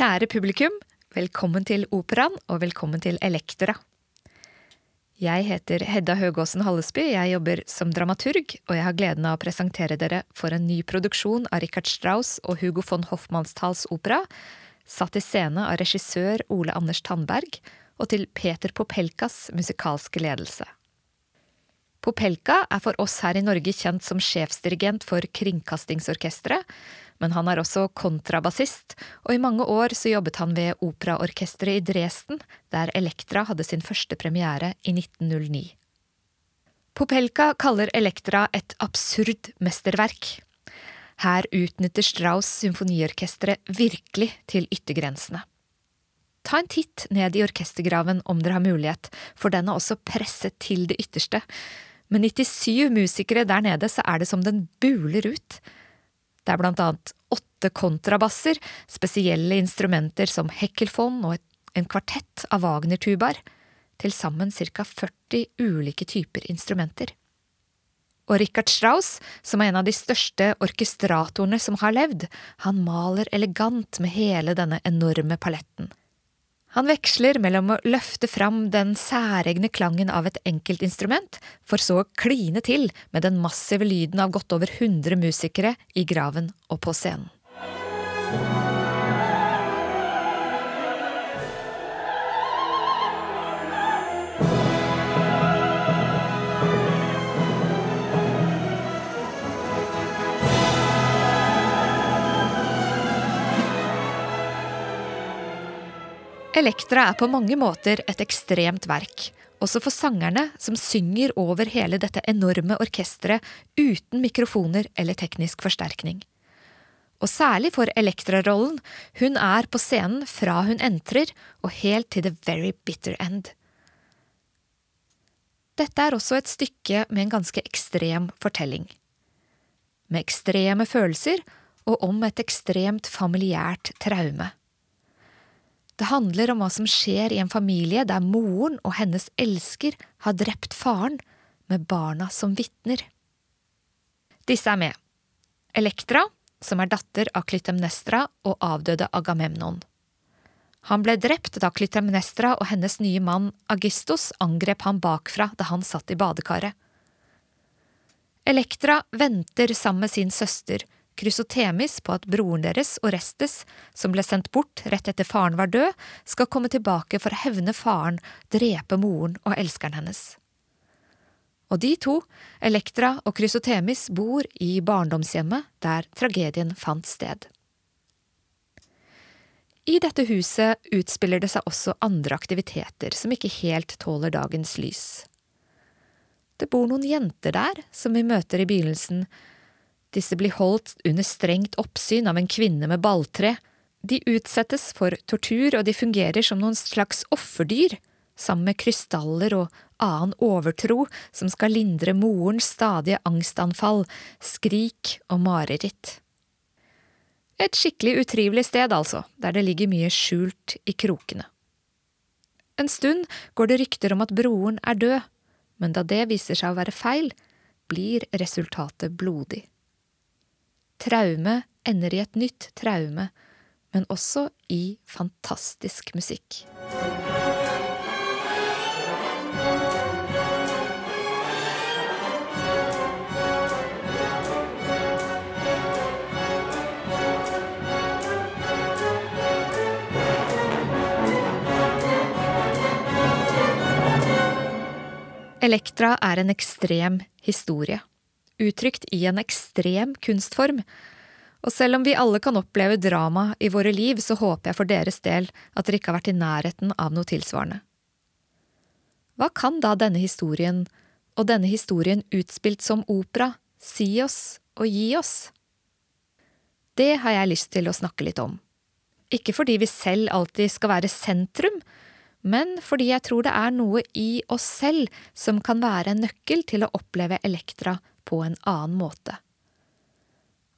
Kjære publikum, velkommen til Operaen og velkommen til Elektra. Jeg heter Hedda Høgåsen Hallesby, jeg jobber som dramaturg, og jeg har gleden av å presentere dere for en ny produksjon av Richard Strauss og Hugo von Hoffmannsthals opera, satt i scene av regissør Ole Anders Tandberg og til Peter Popelkas musikalske ledelse. Popelka er for oss her i Norge kjent som sjefsdirigent for Kringkastingsorkesteret, men han er også kontrabassist, og i mange år så jobbet han ved operaorkesteret i Dresden, der Elektra hadde sin første premiere i 1909. Popelka kaller Elektra et absurd mesterverk. Her utnytter Strauss symfoniorkesteret virkelig til yttergrensene. Ta en titt ned i orkestergraven om dere har mulighet, for den er også presset til det ytterste. Med 97 musikere der nede så er det som den buler ut. Det er blant annet åtte kontrabasser, spesielle instrumenter som hekkelfon og en kvartett av Wagner-tubaer, til sammen ca 40 ulike typer instrumenter. Og Richard Strauss, som er en av de største orkestratorene som har levd, han maler elegant med hele denne enorme paletten. Han veksler mellom å løfte fram den særegne klangen av et enkeltinstrument, for så å kline til med den massive lyden av godt over 100 musikere i graven og på scenen. Elektra er på mange måter et ekstremt verk, også for sangerne som synger over hele dette enorme orkesteret uten mikrofoner eller teknisk forsterkning. Og særlig for Elektra-rollen, hun er på scenen fra hun entrer og helt til the very bitter end. Dette er også et stykke med en ganske ekstrem fortelling. Med ekstreme følelser og om et ekstremt familiært traume. Det handler om hva som skjer i en familie der moren og hennes elsker har drept faren, med barna som vitner. Disse er med. Elektra, som er datter av Klytemnestra og avdøde Agamemnon. Han ble drept da Klytemnestra og hennes nye mann Agistos angrep ham bakfra da han satt i badekaret. Elektra venter sammen med sin søster, Krysotemis på at broren deres, Orestes, som ble sendt bort rett etter faren var død, skal komme tilbake for å hevne faren, drepe moren og elskeren hennes. Og de to, Elektra og Krysotemis, bor i barndomshjemmet der tragedien fant sted. I dette huset utspiller det seg også andre aktiviteter som ikke helt tåler dagens lys. Det bor noen jenter der, som vi møter i begynnelsen, disse blir holdt under strengt oppsyn av en kvinne med balltre. De utsettes for tortur, og de fungerer som noen slags offerdyr, sammen med krystaller og annen overtro som skal lindre morens stadige angstanfall, skrik og mareritt. Et skikkelig utrivelig sted, altså, der det ligger mye skjult i krokene. En stund går det rykter om at broren er død, men da det viser seg å være feil, blir resultatet blodig. Traume ender i et nytt traume, men også i fantastisk musikk. Elektra er en ekstrem historie uttrykt i en ekstrem kunstform. Og selv om vi alle kan oppleve drama i våre liv, så håper jeg for deres del at dere ikke har vært i nærheten av noe tilsvarende. Hva kan da denne historien, og denne historien utspilt som opera, si oss og gi oss? Det har jeg lyst til å snakke litt om. Ikke fordi vi selv alltid skal være sentrum, men fordi jeg tror det er noe i oss selv som kan være en nøkkel til å oppleve Elektra på en annen måte.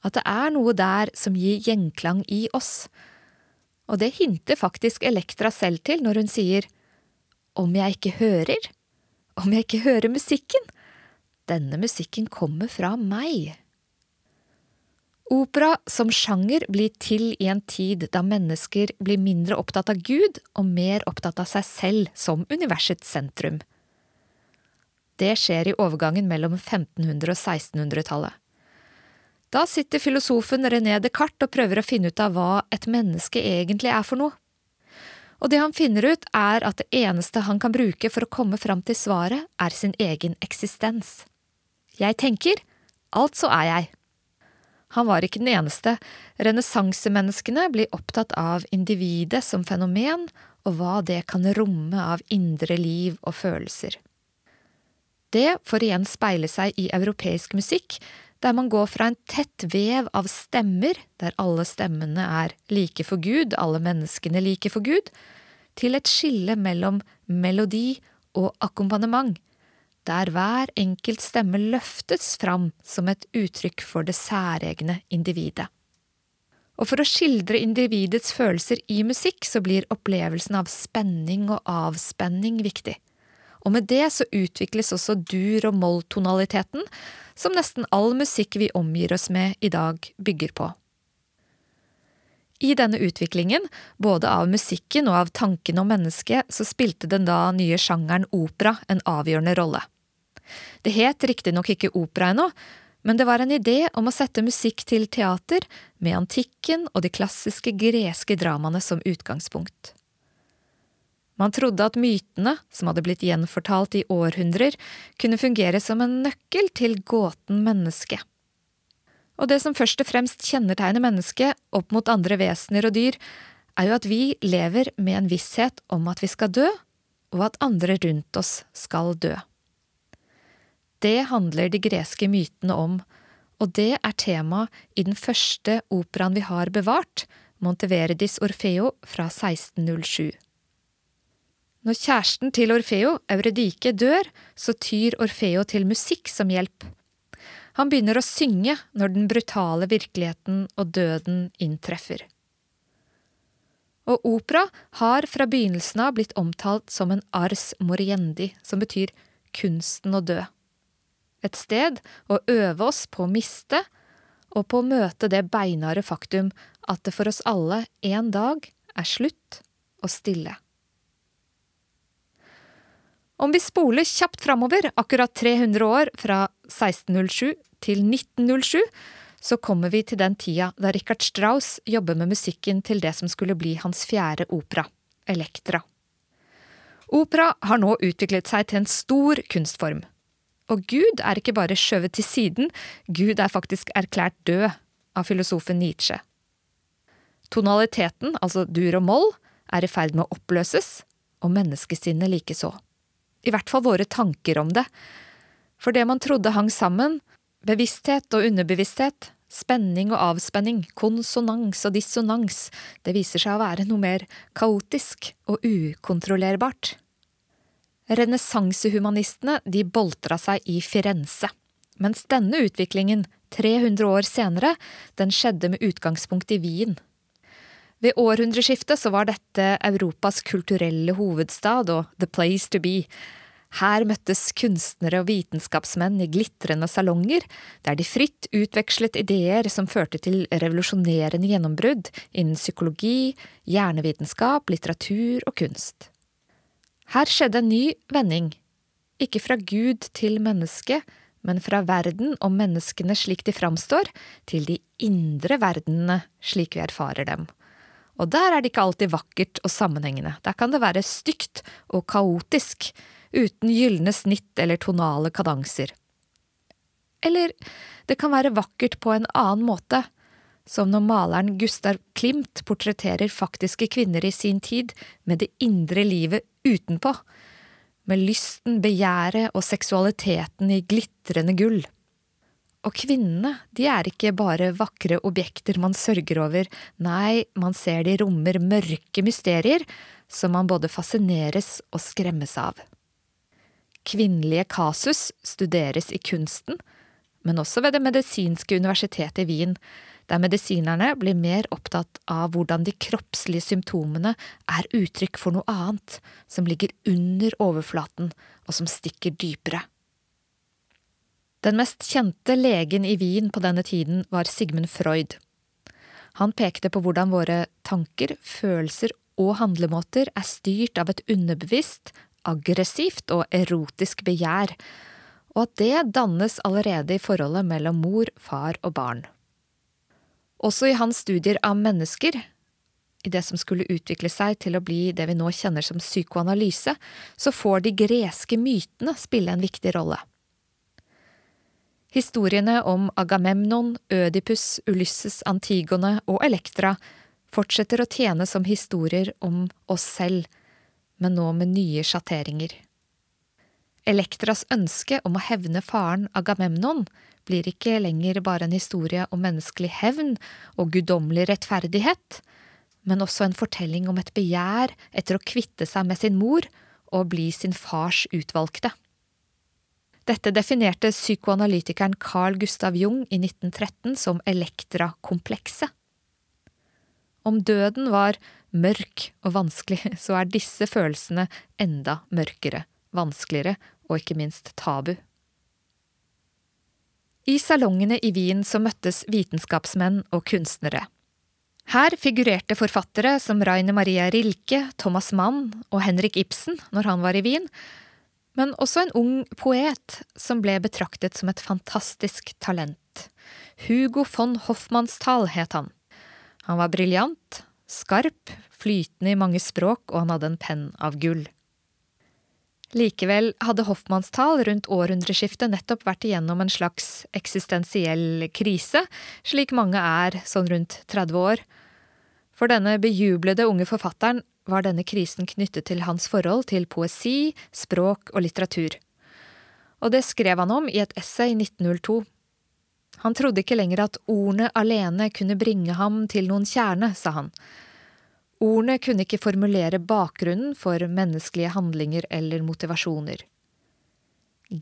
At det er noe der som gir gjenklang i oss. Og det hinter faktisk Elektra selv til når hun sier om jeg ikke hører, om jeg ikke hører musikken, denne musikken kommer fra meg. Opera som sjanger blir til i en tid da mennesker blir mindre opptatt av Gud og mer opptatt av seg selv som universets sentrum. Det skjer i overgangen mellom 1500- og 1600-tallet. Da sitter filosofen René Descartes og prøver å finne ut av hva et menneske egentlig er for noe. Og det han finner ut, er at det eneste han kan bruke for å komme fram til svaret, er sin egen eksistens. Jeg tenker, altså er jeg. Han var ikke den eneste. Renessansemenneskene blir opptatt av individet som fenomen, og hva det kan romme av indre liv og følelser. Det får igjen speile seg i europeisk musikk, der man går fra en tett vev av stemmer, der alle stemmene er like for Gud, alle menneskene like for Gud, til et skille mellom melodi og akkompagnement, der hver enkelt stemme løftes fram som et uttrykk for det særegne individet. Og for å skildre individets følelser i musikk, så blir opplevelsen av spenning og avspenning viktig. Og med det så utvikles også dur- og moll-tonaliteten, som nesten all musikk vi omgir oss med i dag, bygger på. I denne utviklingen, både av musikken og av tanken om mennesket, så spilte den da nye sjangeren opera en avgjørende rolle. Det het riktignok ikke opera ennå, men det var en idé om å sette musikk til teater med antikken og de klassiske greske dramaene som utgangspunkt. Man trodde at mytene, som hadde blitt gjenfortalt i århundrer, kunne fungere som en nøkkel til gåten menneske. Og det som først og fremst kjennetegner mennesket opp mot andre vesener og dyr, er jo at vi lever med en visshet om at vi skal dø, og at andre rundt oss skal dø. Det handler de greske mytene om, og det er tema i den første operaen vi har bevart, Monteverdis Orfeo fra 1607. Når kjæresten til Orfeo, Euredike, dør, så tyr Orfeo til musikk som hjelp. Han begynner å synge når den brutale virkeligheten og døden inntreffer. Og opera har fra begynnelsen av blitt omtalt som en ars moriendi, som betyr kunsten å dø. Et sted å øve oss på å miste, og på å møte det beinharde faktum at det for oss alle en dag er slutt og stille. Om vi spoler kjapt framover, akkurat 300 år, fra 1607 til 1907, så kommer vi til den tida da Richard Strauss jobber med musikken til det som skulle bli hans fjerde opera, Elektra. Opera har nå utviklet seg til en stor kunstform. Og Gud er ikke bare skjøvet til siden, Gud er faktisk erklært død av filosofen Nietzsche. Tonaliteten, altså dur og moll, er i ferd med å oppløses, og menneskesinnet likeså i hvert fall våre tanker om det. For det man trodde hang sammen, bevissthet og underbevissthet, spenning og avspenning, konsonans og dissonans, det viser seg å være noe mer kaotisk og ukontrollerbart. Renessansehumanistene de boltra seg i Firenze, mens denne utviklingen, 300 år senere, den skjedde med utgangspunkt i Wien. Ved århundreskiftet så var dette Europas kulturelle hovedstad og the place to be. Her møttes kunstnere og vitenskapsmenn i glitrende salonger, der de fritt utvekslet ideer som førte til revolusjonerende gjennombrudd innen psykologi, hjernevitenskap, litteratur og kunst. Her skjedde en ny vending, ikke fra Gud til menneske, men fra verden og menneskene slik de framstår, til de indre verdenene slik vi erfarer dem og der er det ikke alltid vakkert og sammenhengende, der kan det være stygt og kaotisk, uten gylne snitt eller tonale kadanser. Eller det kan være vakkert på en annen måte, som når maleren Gustav Klimt portretterer faktiske kvinner i sin tid med det indre livet utenpå, med lysten, begjæret og seksualiteten i glitrende gull. Og kvinnene, de er ikke bare vakre objekter man sørger over, nei, man ser de rommer mørke mysterier som man både fascineres og skremmes av. Kvinnelige kasus studeres i kunsten, men også ved Det medisinske universitetet i Wien, der medisinerne blir mer opptatt av hvordan de kroppslige symptomene er uttrykk for noe annet, som ligger under overflaten og som stikker dypere. Den mest kjente legen i Wien på denne tiden var Sigmund Freud. Han pekte på hvordan våre tanker, følelser og handlemåter er styrt av et underbevisst, aggressivt og erotisk begjær, og at det dannes allerede i forholdet mellom mor, far og barn. Også i hans studier av mennesker, i det som skulle utvikle seg til å bli det vi nå kjenner som psykoanalyse, så får de greske mytene spille en viktig rolle. Historiene om Agamemnon, Ødipus, Ulysses, Antigone og Elektra fortsetter å tjene som historier om oss selv, men nå med nye sjatteringer. Elektras ønske om å hevne faren Agamemnon blir ikke lenger bare en historie om menneskelig hevn og guddommelig rettferdighet, men også en fortelling om et begjær etter å kvitte seg med sin mor og bli sin fars utvalgte. Dette definerte psykoanalytikeren Carl Gustav Jung i 1913 som elektrakomplekset. Om døden var mørk og vanskelig, så er disse følelsene enda mørkere, vanskeligere og ikke minst tabu. I salongene i Wien så møttes vitenskapsmenn og kunstnere. Her figurerte forfattere som Raine Maria Rilke, Thomas Mann og Henrik Ibsen når han var i Wien, men også en ung poet som ble betraktet som et fantastisk talent. Hugo von Hoffmannsthal het han. Han var briljant, skarp, flytende i mange språk, og han hadde en penn av gull. Likevel hadde Hoffmannsthal rundt århundreskiftet nettopp vært igjennom en slags eksistensiell krise, slik mange er sånn rundt 30 år. For denne bejublede unge forfatteren var denne krisen knyttet til hans forhold til poesi, språk og litteratur. Og det skrev han om i et essay i 1902. Han trodde ikke lenger at ordene alene kunne bringe ham til noen kjerne, sa han. Ordene kunne ikke formulere bakgrunnen for menneskelige handlinger eller motivasjoner.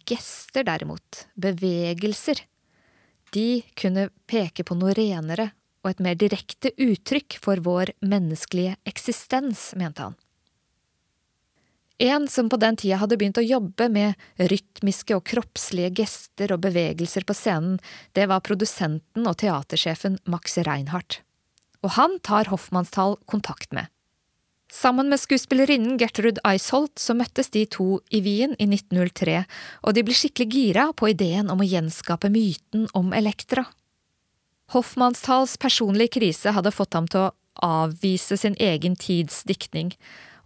Gester, derimot, bevegelser, de kunne peke på noe renere og et mer direkte uttrykk for vår menneskelige eksistens, mente han. En som på den tida hadde begynt å jobbe med rytmiske og kroppslige gester og bevegelser på scenen, det var produsenten og teatersjefen Max Reinhardt. Og han tar Hoffmannsthal kontakt med. Sammen med skuespillerinnen Gertrud Eisholt så møttes de to i Wien i 1903, og de ble skikkelig gira på ideen om å gjenskape myten om Elektra. Hoffmannsthals personlige krise hadde fått ham til å avvise sin egen tids diktning,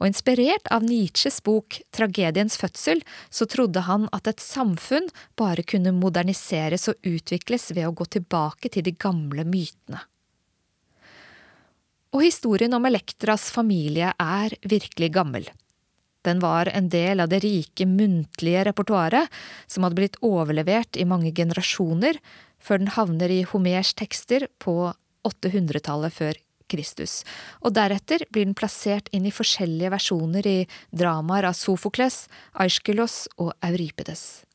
og inspirert av Nietzsches bok Tragediens fødsel, så trodde han at et samfunn bare kunne moderniseres og utvikles ved å gå tilbake til de gamle mytene. Og historien om Elektras familie er virkelig gammel. Den var en del av det rike muntlige repertoaret som hadde blitt overlevert i mange generasjoner, før den havner i Homers tekster på 800-tallet før Kristus, og deretter blir den plassert inn i forskjellige versjoner i dramaer av Sofokles, Aiskylos og Euripides.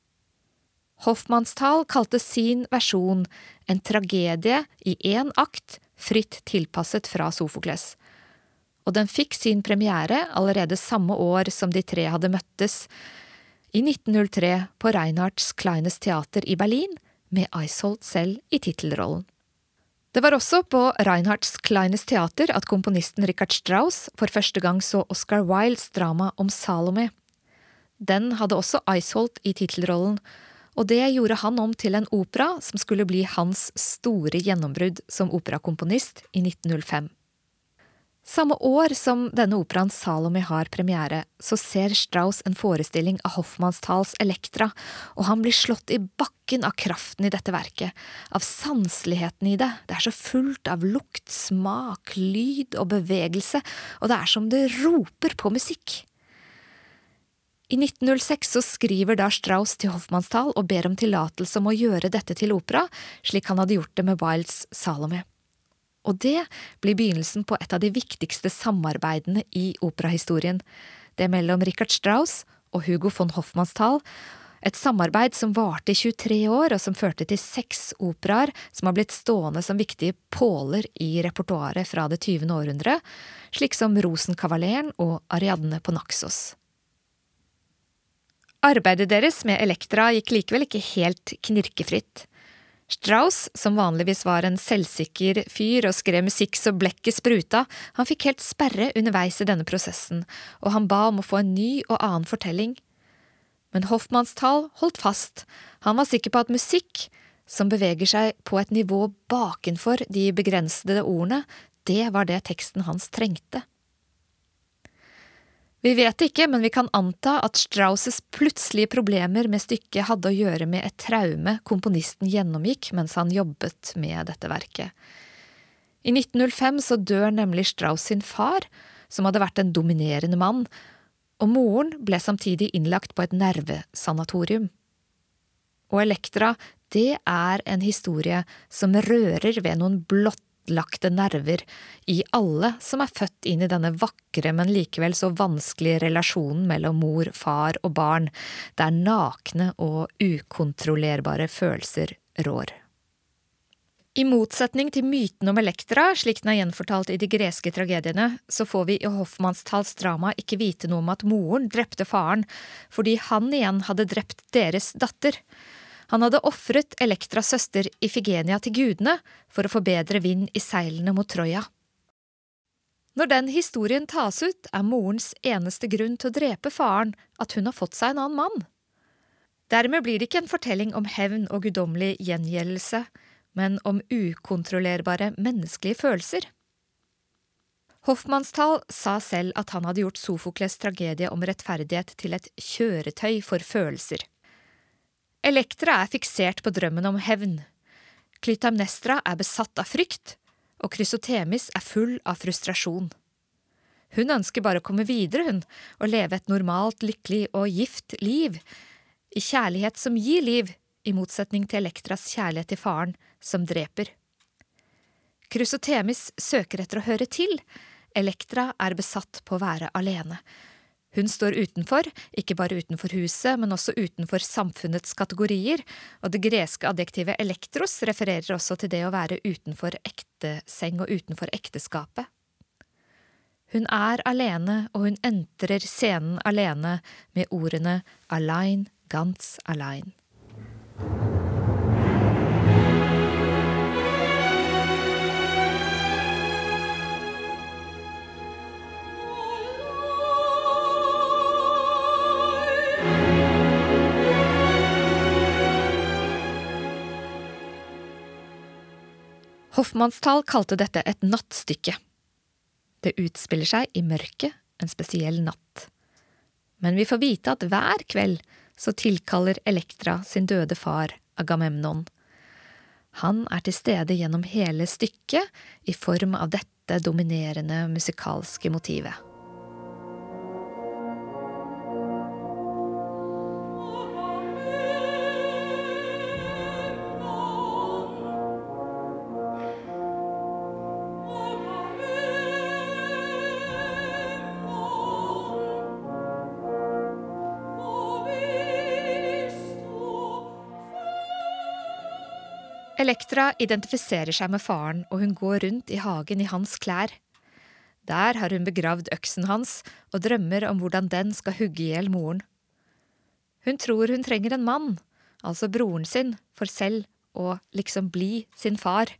Hoffmannsthal kalte sin versjon en tragedie i én akt, fritt tilpasset fra Sofokles, og den fikk sin premiere allerede samme år som de tre hadde møttes, i 1903 på Reinhards Kleines teater i Berlin, med Eisholt selv i tittelrollen. Det var også på Reinhards Kleines teater at komponisten Richard Strauss for første gang så Oscar Wildes drama om Salome. Den hadde også Eisholt i tittelrollen, og det gjorde han om til en opera som skulle bli hans store gjennombrudd som operakomponist i 1905. Samme år som denne operaen Salome har premiere, så ser Strauss en forestilling av Hoffmannsthals Elektra, og han blir slått i bakken av kraften i dette verket, av sanseligheten i det, det er så fullt av lukt, smak, lyd og bevegelse, og det er som det roper på musikk. I 1906 så skriver da Strauss til Hoffmannsthal og ber om tillatelse om å gjøre dette til opera, slik han hadde gjort det med Wilds Salome. Og det blir begynnelsen på et av de viktigste samarbeidene i operahistorien, det er mellom Richard Strauss og Hugo von Hoffmannsthal, et samarbeid som varte i 23 år, og som førte til seks operaer som har blitt stående som viktige påler i repertoaret fra det tyvende århundre, slik som Rosenkavaleren og Ariadne på Naxos. Arbeidet deres med Elektra gikk likevel ikke helt knirkefritt. Strauss, som vanligvis var en selvsikker fyr og skrev musikk så blekket spruta, han fikk helt sperre underveis i denne prosessen, og han ba om å få en ny og annen fortelling. Men Hoffmanns tall holdt fast, han var sikker på at musikk, som beveger seg på et nivå bakenfor de begrensede ordene, det var det teksten hans trengte. Vi vet ikke, men vi kan anta at Strausses plutselige problemer med stykket hadde å gjøre med et traume komponisten gjennomgikk mens han jobbet med dette verket. I 1905 så dør nemlig Strauss sin far, som hadde vært en dominerende mann, og moren ble samtidig innlagt på et nervesanatorium. Og Elektra, det er en historie som rører ved noen blått fastlagte nerver i alle som er født inn i denne vakre, men likevel så vanskelige relasjonen mellom mor, far og barn, der nakne og ukontrollerbare følelser rår. I motsetning til myten om Elektra, slik den er gjenfortalt i de greske tragediene, så får vi i Hoffmannsthals drama ikke vite noe om at moren drepte faren, fordi han igjen hadde drept deres datter. Han hadde ofret Elektras søster Ifigenia til gudene for å få bedre vind i seilene mot Troja. Når den historien tas ut, er morens eneste grunn til å drepe faren at hun har fått seg en annen mann. Dermed blir det ikke en fortelling om hevn og guddommelig gjengjeldelse, men om ukontrollerbare menneskelige følelser. Hoffmannsthal sa selv at han hadde gjort Sofokles tragedie om rettferdighet til et kjøretøy for følelser. Elektra er fiksert på drømmen om hevn. Klytamnestra er besatt av frykt, og Krysotemis er full av frustrasjon. Hun ønsker bare å komme videre, hun, og leve et normalt, lykkelig og gift liv, i kjærlighet som gir liv, i motsetning til Elektras kjærlighet til faren, som dreper. Krysotemis søker etter å høre til, Elektra er besatt på å være alene, hun står utenfor, ikke bare utenfor huset, men også utenfor samfunnets kategorier, og det greske adjektivet elektros refererer også til det å være utenfor ekteseng og utenfor ekteskapet. Hun er alene, og hun entrer scenen alene med ordene Alain, ganz allein. Hoffmannsthal kalte dette et nattstykke. Det utspiller seg i mørket en spesiell natt. Men vi får vite at hver kveld så tilkaller Elektra sin døde far Agamemnon. Han er til stede gjennom hele stykket i form av dette dominerende musikalske motivet. Elektra identifiserer seg med faren, og hun går rundt i hagen i hans klær. Der har hun begravd øksen hans og drømmer om hvordan den skal hugge i hjel moren. Hun tror hun trenger en mann, altså broren sin, for selv å liksom bli sin far.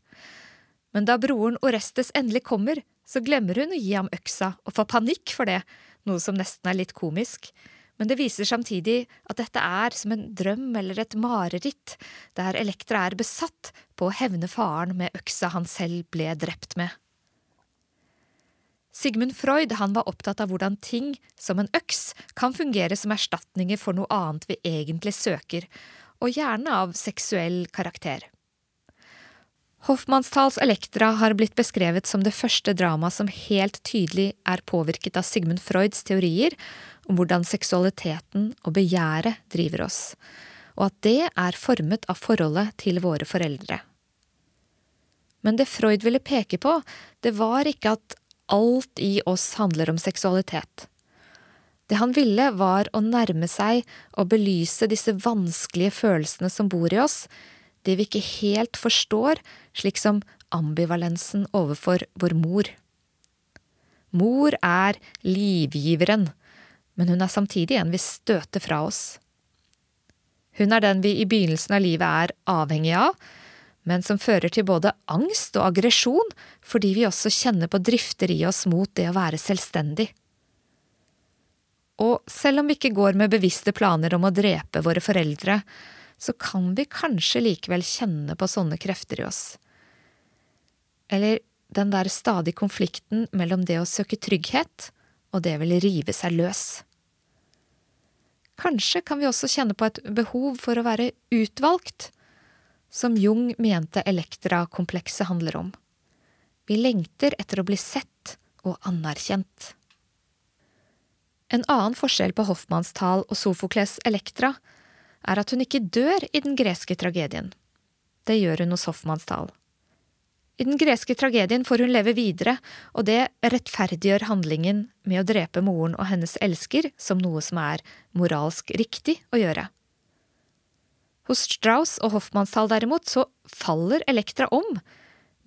Men da broren Orestes endelig kommer, så glemmer hun å gi ham øksa og får panikk for det, noe som nesten er litt komisk men det viser samtidig at dette er som en drøm eller et mareritt, der Elektra er besatt på å hevne faren med øksa han selv ble drept med. Sigmund Freud var opptatt av hvordan ting, som en øks, kan fungere som erstatninger for noe annet vi egentlig søker, og gjerne av seksuell karakter. Hoffmannsthals Elektra har blitt beskrevet som det første dramaet som helt tydelig er påvirket av Sigmund Freuds teorier om hvordan seksualiteten og begjæret driver oss, og at det er formet av forholdet til våre foreldre. Men det Freud ville peke på, det var ikke at alt i oss handler om seksualitet. Det han ville, var å nærme seg og belyse disse vanskelige følelsene som bor i oss, det vi ikke helt forstår, slik som ambivalensen overfor vår mor. Mor er livgiveren, men hun er samtidig en vi støter fra oss. Hun er den vi i begynnelsen av livet er avhengig av, men som fører til både angst og aggresjon fordi vi også kjenner på drifter i oss mot det å være selvstendig. Og selv om vi ikke går med bevisste planer om å drepe våre foreldre, så kan vi kanskje likevel kjenne på sånne krefter i oss. Eller den der stadige konflikten mellom det å søke trygghet og det å ville rive seg løs. Kanskje kan vi også kjenne på et behov for å være utvalgt, som Jung mente Elektra-komplekset handler om. Vi lengter etter å bli sett og anerkjent. En annen forskjell på Hoffmanns tal og Sofokles Elektra er at hun ikke dør i den greske tragedien. Det gjør hun hos Hoffmannsthal. I den greske tragedien får hun leve videre, og det rettferdiggjør handlingen med å drepe moren og hennes elsker som noe som er moralsk riktig å gjøre. Hos Strauss og Hoffmannsthal derimot så faller Elektra om,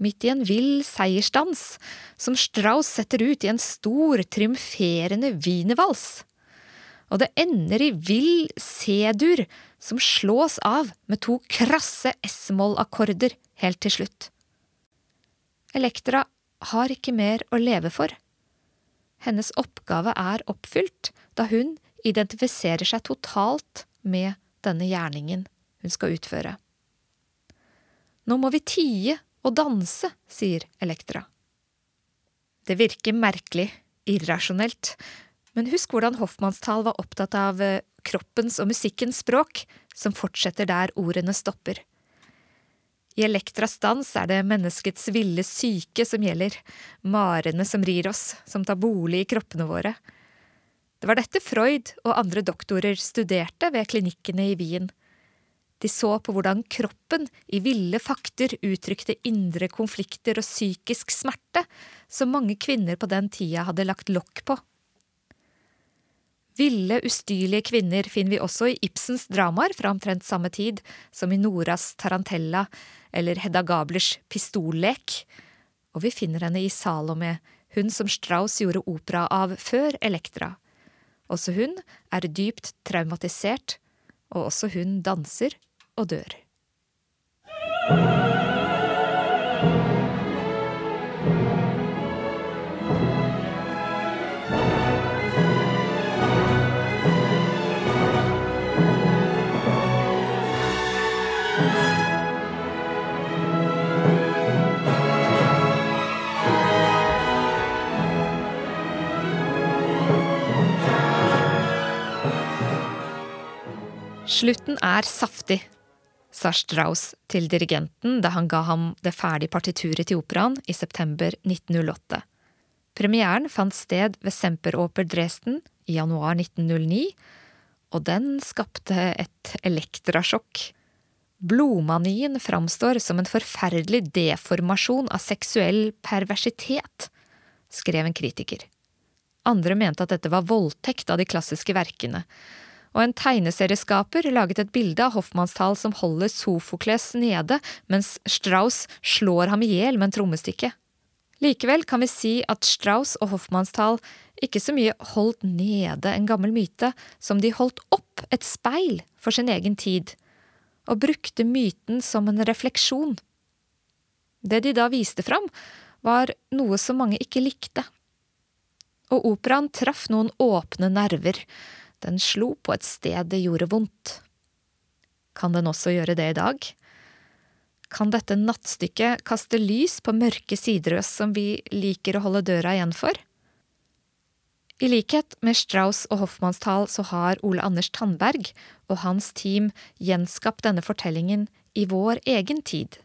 midt i en vill seiersdans, som Strauss setter ut i en stor, triumferende wienervals. Og det ender i vill C-dur, som slås av med to krasse S-moll-akkorder helt til slutt. Elektra har ikke mer å leve for. Hennes oppgave er oppfylt da hun identifiserer seg totalt med denne gjerningen hun skal utføre. Nå må vi tie og danse, sier Elektra. Det virker merkelig, irrasjonelt, men husk hvordan Hoffmannsthal var opptatt av eh, kroppens og musikkens språk, som fortsetter der ordene stopper. I Elektras dans er det menneskets ville syke som gjelder, marene som rir oss, som tar bolig i kroppene våre. Det var dette Freud og andre doktorer studerte ved klinikkene i Wien. De så på hvordan kroppen i ville fakter uttrykte indre konflikter og psykisk smerte som mange kvinner på den tida hadde lagt lokk på. Ville, ustyrlige kvinner finner vi også i Ibsens dramaer fra omtrent samme tid, som i Noras Tarantella eller Hedda Gablers Pistollek, og vi finner henne i Salome, hun som Strauss gjorde opera av før Elektra. Også hun er dypt traumatisert, og også hun danser og dør. Slutten er saftig, sa Strauss til dirigenten da han ga ham det ferdige partituret til operaen i september 1908. Premieren fant sted ved Semperoper Dresden i januar 1909, og den skapte et elektrasjokk. Blodmanien framstår som en forferdelig deformasjon av seksuell perversitet, skrev en kritiker. Andre mente at dette var voldtekt av de klassiske verkene, og en tegneserieskaper laget et bilde av Hoffmannsthal som holder Sofokles nede, mens Strauss slår ham i hjel med en trommestikke. Likevel kan vi si at Strauss og Hoffmannsthal ikke så mye holdt nede en gammel myte som de holdt opp et speil for sin egen tid, og brukte myten som en refleksjon. Det de da viste fram, var noe som mange ikke likte. Og operaen traff noen åpne nerver, den slo på et sted det gjorde vondt. Kan den også gjøre det i dag? Kan dette nattstykket kaste lys på mørke sider som vi liker å holde døra igjen for? I likhet med Strauss og Hoffmannsthal så har Ole Anders Tandberg og hans team gjenskapt denne fortellingen i vår egen tid.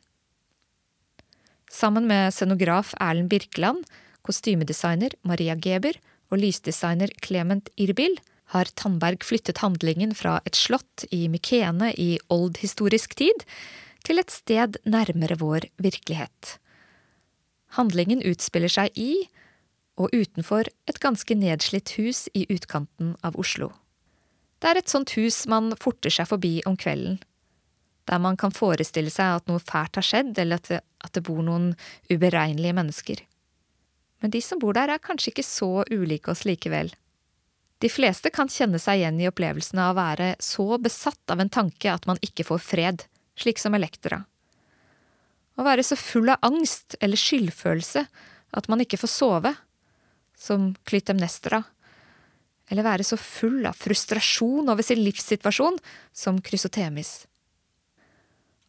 Sammen med scenograf Erlend Birkeland, kostymedesigner Maria Geber og lysdesigner Clement Irbil har Tandberg flyttet handlingen fra et slott i Mykene i oldhistorisk tid til et sted nærmere vår virkelighet. Handlingen utspiller seg i og utenfor et ganske nedslitt hus i utkanten av Oslo. Det er et sånt hus man forter seg forbi om kvelden, der man kan forestille seg at noe fælt har skjedd, eller at det, at det bor noen uberegnelige mennesker. Men de som bor der, er kanskje ikke så ulike oss likevel. De fleste kan kjenne seg igjen i opplevelsen av å være så besatt av en tanke at man ikke får fred, slik som Elektra. Å være så full av angst eller skyldfølelse at man ikke får sove, som Klytemnestra, eller være så full av frustrasjon over sin livssituasjon som Krysotemis.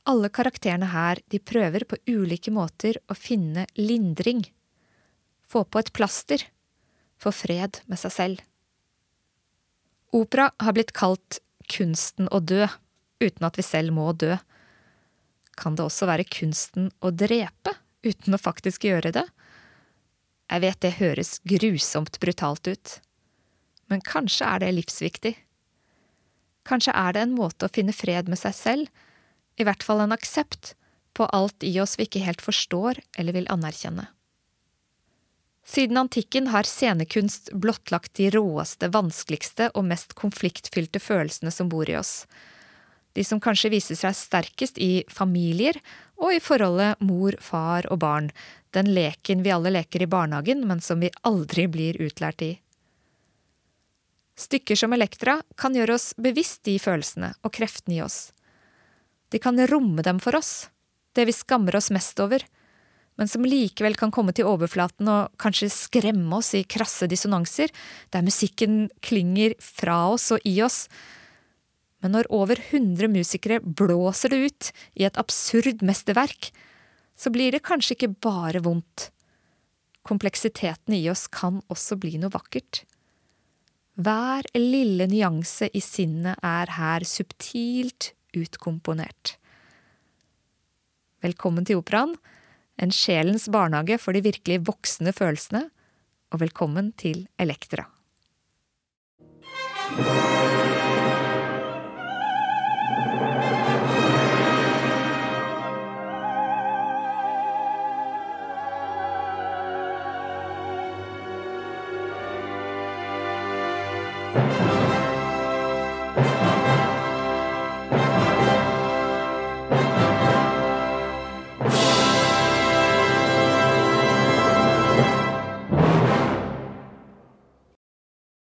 Alle karakterene her, de prøver på ulike måter å finne lindring, få på et plaster, få fred med seg selv. Opera har blitt kalt kunsten å dø, uten at vi selv må dø. Kan det også være kunsten å drepe, uten å faktisk gjøre det? Jeg vet det høres grusomt brutalt ut, men kanskje er det livsviktig. Kanskje er det en måte å finne fred med seg selv, i hvert fall en aksept, på alt i oss vi ikke helt forstår eller vil anerkjenne. Siden antikken har scenekunst blottlagt de råeste, vanskeligste og mest konfliktfylte følelsene som bor i oss. De som kanskje viser seg sterkest i familier og i forholdet mor, far og barn, den leken vi alle leker i barnehagen, men som vi aldri blir utlært i. Stykker som Elektra kan gjøre oss bevisst de følelsene og kreftene i oss. De kan romme dem for oss, det vi skammer oss mest over, men som likevel kan komme til overflaten og kanskje skremme oss i krasse dissonanser, der musikken klinger fra oss og i oss. Men når over hundre musikere blåser det ut i et absurd mesterverk, så blir det kanskje ikke bare vondt. Kompleksiteten i oss kan også bli noe vakkert. Hver lille nyanse i sinnet er her subtilt utkomponert. Velkommen til operaen en sjelens barnehage for de virkelig voksne følelsene, og velkommen til Elektra.